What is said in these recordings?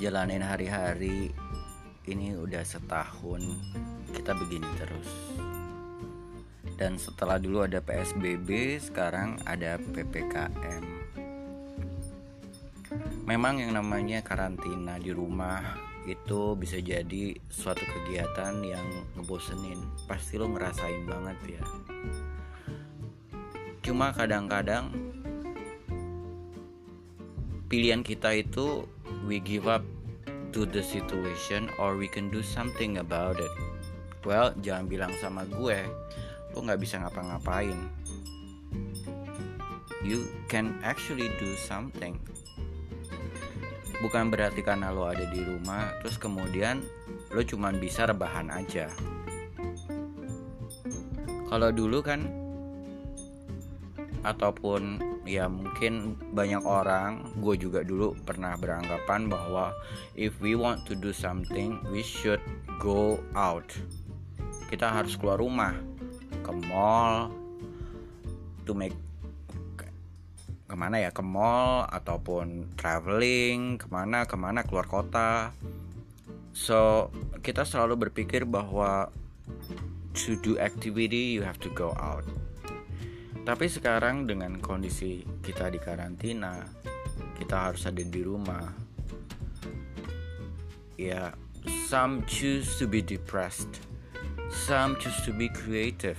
ngejalanin hari-hari ini udah setahun kita begini terus. Dan setelah dulu ada PSBB sekarang ada PPKM memang yang namanya karantina di rumah itu bisa jadi suatu kegiatan yang ngebosenin. Pasti lo ngerasain banget ya. Cuma kadang-kadang pilihan kita itu we give up to the situation or we can do something about it. Well jangan bilang sama gue lo nggak bisa ngapa-ngapain. You can actually do something. Bukan berarti karena lo ada di rumah terus kemudian lo cuman bisa rebahan aja. Kalau dulu kan ataupun ya mungkin banyak orang gue juga dulu pernah beranggapan bahwa if we want to do something we should go out. Kita harus keluar rumah ke mall to make ke mana ya ke mall ataupun traveling ke mana ke mana keluar kota. So kita selalu berpikir bahwa to do activity you have to go out tapi sekarang dengan kondisi kita di karantina kita harus ada di rumah. Ya some choose to be depressed some choose to be creative.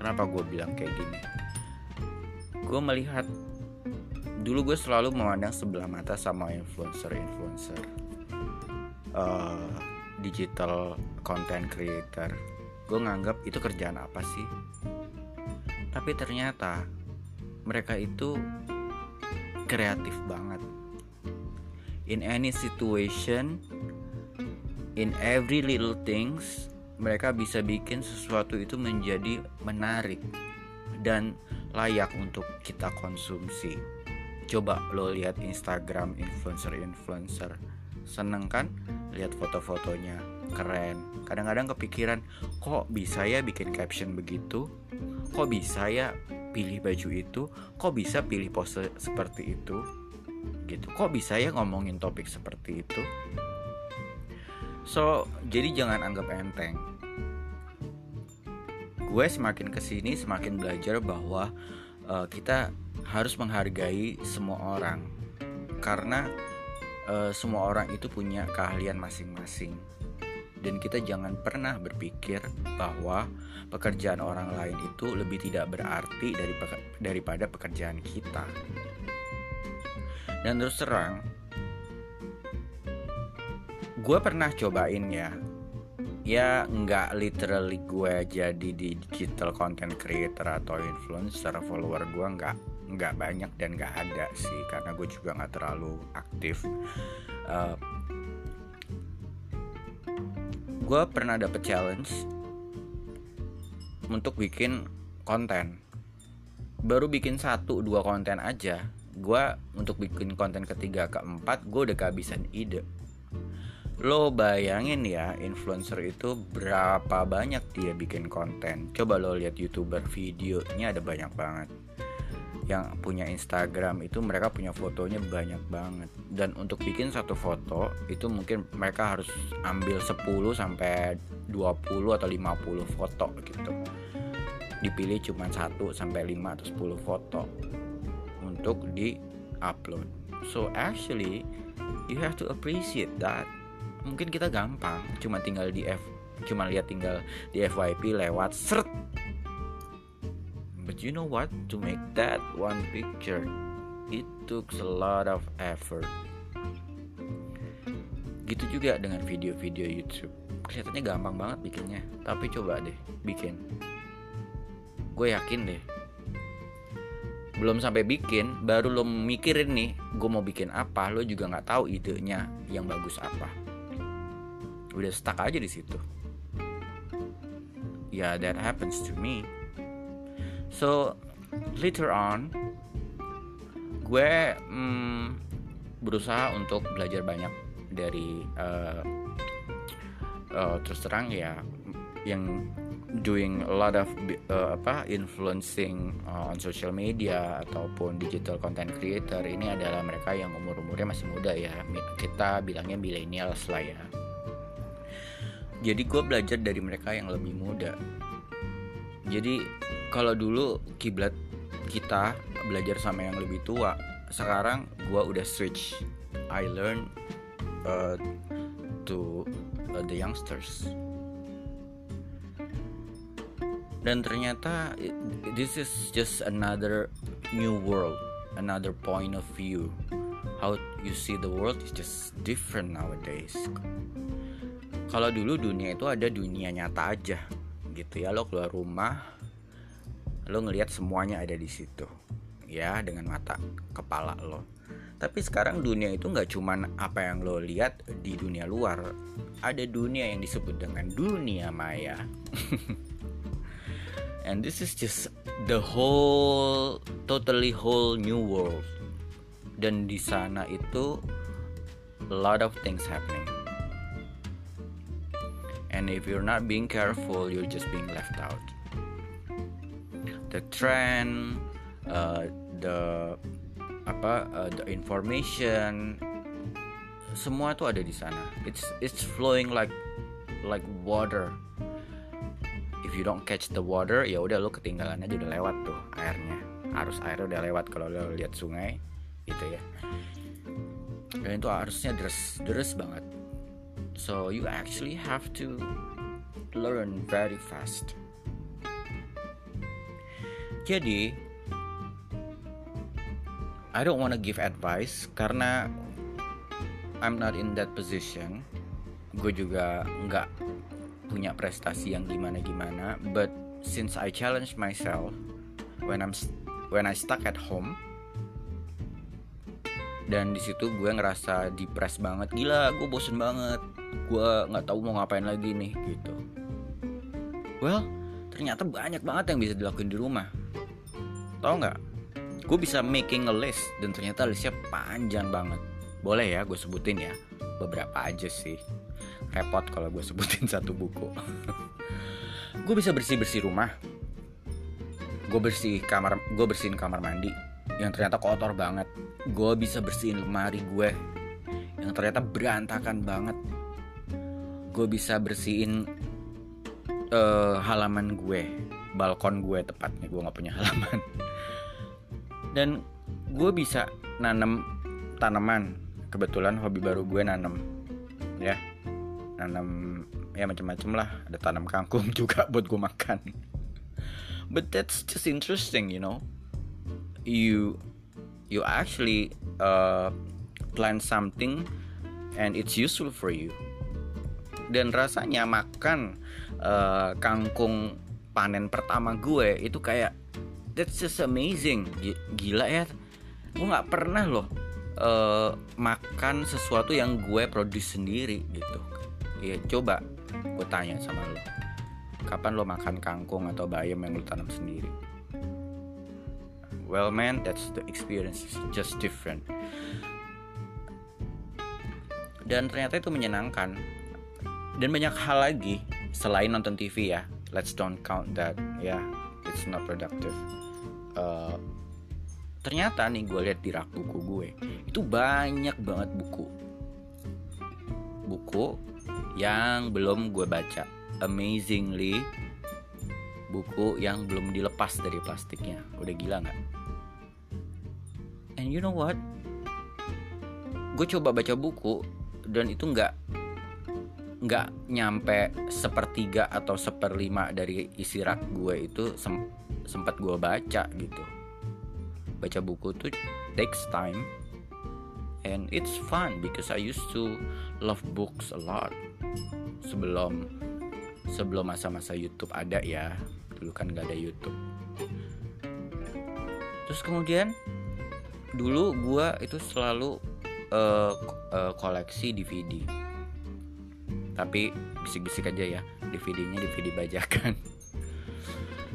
Kenapa gue bilang kayak gini? Gue melihat dulu gue selalu memandang sebelah mata sama influencer-influencer uh, digital content creator. Gue nganggap itu kerjaan apa sih tapi ternyata mereka itu kreatif banget in any situation in every little things mereka bisa bikin sesuatu itu menjadi menarik dan layak untuk kita konsumsi. Coba lo lihat Instagram influencer-influencer. Seneng kan lihat foto-fotonya, keren. Kadang-kadang kepikiran, kok bisa ya bikin caption begitu? Kok bisa ya pilih baju itu? Kok bisa pilih pose seperti itu? Gitu. Kok bisa ya ngomongin topik seperti itu? So, jadi jangan anggap enteng. Gue semakin ke sini semakin belajar bahwa uh, kita harus menghargai semua orang, karena uh, semua orang itu punya keahlian masing-masing. Dan kita jangan pernah berpikir bahwa pekerjaan orang lain itu lebih tidak berarti dari daripada pekerjaan kita. Dan terus terang, gue pernah cobain ya ya nggak literally gue jadi di digital content creator atau influencer follower gue nggak nggak banyak dan nggak ada sih karena gue juga nggak terlalu aktif uh, gue pernah dapet challenge untuk bikin konten. Baru bikin satu dua konten aja gue untuk bikin konten ketiga keempat gue udah kehabisan ide. Lo bayangin ya influencer itu berapa banyak dia bikin konten. Coba lo lihat youtuber videonya ada banyak banget Yang punya Instagram itu mereka punya fotonya banyak banget. Dan untuk bikin satu foto itu mungkin mereka harus ambil 10 sampai 20 atau 50 foto gitu. Dipilih cuma 1 sampai 5 atau 10 foto Untuk di upload So actually you have to appreciate that. Mungkin kita gampang cuma tinggal di F cuma lihat tinggal di FYP lewat seret but you know what? To make that one picture it took a lot of effort. Gitu juga dengan video-video YouTube. Kelihatannya gampang banget bikinnya. Tapi coba deh bikin. Gue yakin deh. Belum sampai bikin baru lo mikirin nih gue mau bikin apa lo juga nggak tahu idenya yang bagus apa. Udah stuck aja di situ. Ya yeah, that happens to me so later on gue mm, berusaha untuk belajar banyak dari uh, uh, terus terang ya yang doing a lot of uh, apa influencing uh, on social media ataupun digital content creator ini adalah mereka yang umur umurnya masih muda ya. Kita bilangnya millennials lah ya. Jadi gue belajar dari mereka yang lebih muda. Jadi kalau dulu kiblat kita belajar sama yang lebih tua sekarang gue udah switch. I learn uh, to uh, the youngsters. Dan ternyata this is just another new world another point of view. How you see the world is just different nowadays. Kalau dulu dunia itu ada dunia nyata aja gitu ya. Lo keluar rumah lo ngelihat semuanya ada di situ ya dengan mata kepala lo. Tapi sekarang dunia itu nggak cuman apa yang lo lihat di dunia luar ada dunia yang disebut dengan dunia maya. And this is just the whole totally whole new world. Dan di sana itu a lot of things happening. And if you're not being careful you're just being left out the trend uh, the apa uh, the information semua itu ada di sana. It's it's flowing like like water. If you don't catch the water ya udah lo ketinggalan aja udah lewat tuh airnya. Arus air udah lewat kalau lo lihat sungai gitu ya. Dan itu arusnya deras deras banget. So you actually have to learn very fast jadi I don't wanna give advice karena I'm not in that position. Gue juga nggak punya prestasi yang gimana gimana but since I challenge myself when I'm when I stuck at home dan di situ gue ngerasa depres banget. Gila gue bosen banget. Gue nggak tahu mau ngapain lagi nih gitu. Well ternyata banyak banget yang bisa dilakuin di rumah tau nggak? Gue bisa making a list dan ternyata listnya panjang banget. Boleh ya gue sebutin ya? Beberapa aja sih. Repot kalau gue sebutin satu buku. Gue bisa bersih bersih rumah. Gue bersih kamar gue bersihin kamar mandi yang ternyata kotor banget. Gue bisa bersihin lemari gue yang ternyata berantakan banget. Gue bisa bersihin uh, halaman gue balkon gue tepatnya. Gue nggak punya halaman dan gue bisa nanam tanaman. Kebetulan hobi baru gue nanam ya. Nanam ya macam-macam lah. Ada tanam kangkung juga buat gue makan. But that's just interesting you know. You you actually uh, plant something and it's useful for you. Dan rasanya makan uh, kangkung panen pertama gue itu kayak that's just amazing. Gila ya. Gue nggak pernah loh uh, makan sesuatu yang gue produce sendiri gitu. Ya coba gue tanya sama lo kapan lo makan kangkung atau bayam yang lo tanam sendiri? Well man that's the experience. It's just different. Dan ternyata itu menyenangkan. Dan banyak hal lagi selain nonton TV ya. Let's don't count that. Ya yeah, it's not productive uh, ternyata nih gue lihat di rak buku gue itu banyak banget buku. Buku yang belum gue baca. Amazingly buku yang belum dilepas dari plastiknya. Udah gila nggak? And you know what? Gue coba baca buku dan itu nggak nggak nyampe sepertiga atau seperlima dari isi rak gue itu sempat gue baca gitu. Baca buku tuh takes time and it's fun because I used to love books a lot sebelum sebelum masa-masa YouTube ada ya. Dulu kan nggak ada YouTube. Terus kemudian dulu gue itu selalu uh, uh, koleksi DVD tapi bisik-bisik aja ya DVD-nya DVD bajakan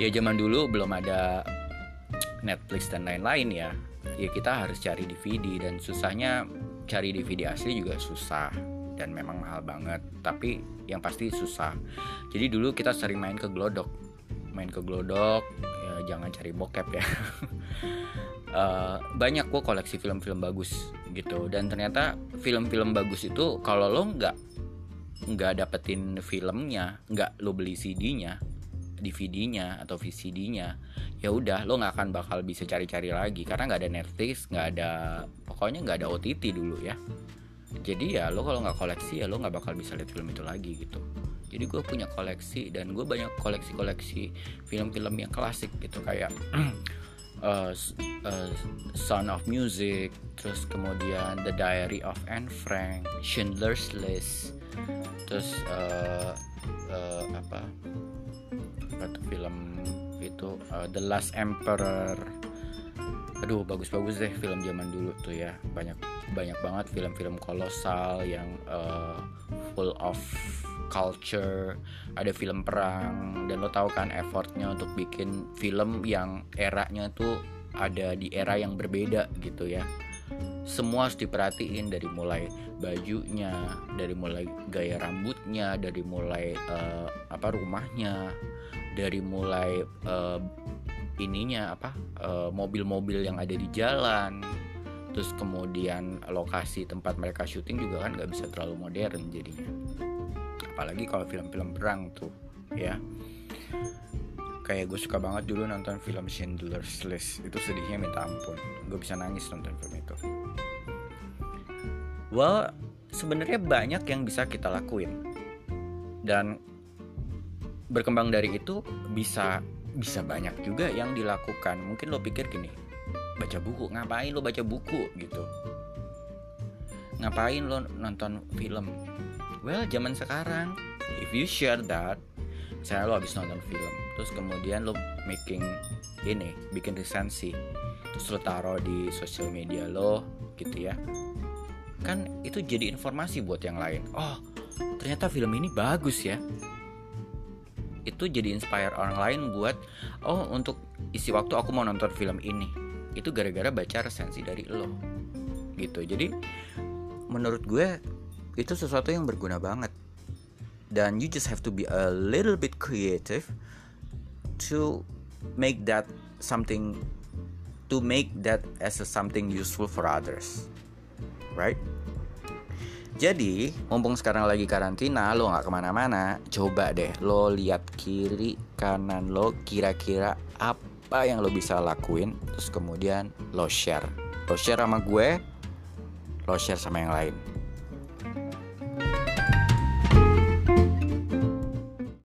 ya zaman dulu belum ada Netflix dan lain-lain ya. Ya kita harus cari DVD dan susahnya cari DVD asli juga susah dan memang mahal banget tapi yang pasti susah. Jadi dulu kita sering main ke glodok. Main ke glodok ya jangan cari bokep ya. Uh, banyak kok koleksi film-film bagus gitu. Dan ternyata film-film bagus itu kalau lo nggak nggak dapetin filmnya nggak lo beli CD-nya DVD-nya atau VCD-nya ya udah lo nggak akan bakal bisa cari-cari lagi. Karena nggak ada Netflix nggak ada pokoknya nggak ada OTT dulu ya. Jadi ya lo kalau nggak koleksi ya lo nggak bakal bisa lihat film itu lagi gitu. Jadi gue punya koleksi dan gue banyak koleksi-koleksi film-film yang klasik gitu. Kayak uh, uh, Son of Music terus kemudian The Diary of Anne Frank Schindler's List terus uh, uh, apa apa film itu uh, The Last Emperor. Aduh bagus-bagus deh film zaman dulu tuh ya. Banyak banyak banget film-film kolosal yang uh, full of culture. Ada film perang dan lo tahu kan effortnya untuk bikin film yang eranya tuh ada di era yang berbeda gitu ya. Semua harus diperhatiin dari mulai bajunya dari mulai gaya rambutnya dari mulai uh, apa rumahnya dari mulai uh, ininya apa uh, mobil-mobil yang ada di jalan terus kemudian lokasi tempat mereka syuting juga kan nggak bisa terlalu modern jadinya. Apalagi kalau film-film perang tuh ya. Kayak gue suka banget dulu nonton film Schindler's List. Itu sedihnya minta ampun. Gue bisa nangis nonton film itu. Well sebenarnya banyak yang bisa kita lakuin. Dan berkembang dari itu bisa bisa banyak juga yang dilakukan. Mungkin lo pikir gini baca buku ngapain lo baca buku gitu? Ngapain lo nonton film? Well zaman sekarang if you share that saya lo habis nonton film terus kemudian lo making ini bikin resensi terus lo taruh di sosial media lo gitu ya. Kan itu jadi informasi buat yang lain. Oh ternyata film ini bagus ya itu jadi inspire orang lain buat oh untuk isi waktu aku mau nonton film ini. Itu gara-gara baca resensi dari lo. Gitu. Jadi menurut gue itu sesuatu yang berguna banget. Dan you just have to be a little bit creative to make that something to make that as a something useful for others. Right jadi, mumpung sekarang lagi karantina, lo nggak ke mana-mana, coba deh lo lihat kiri kanan lo kira-kira apa yang lo bisa lakuin, terus kemudian lo share. Lo share sama gue, lo share sama yang lain.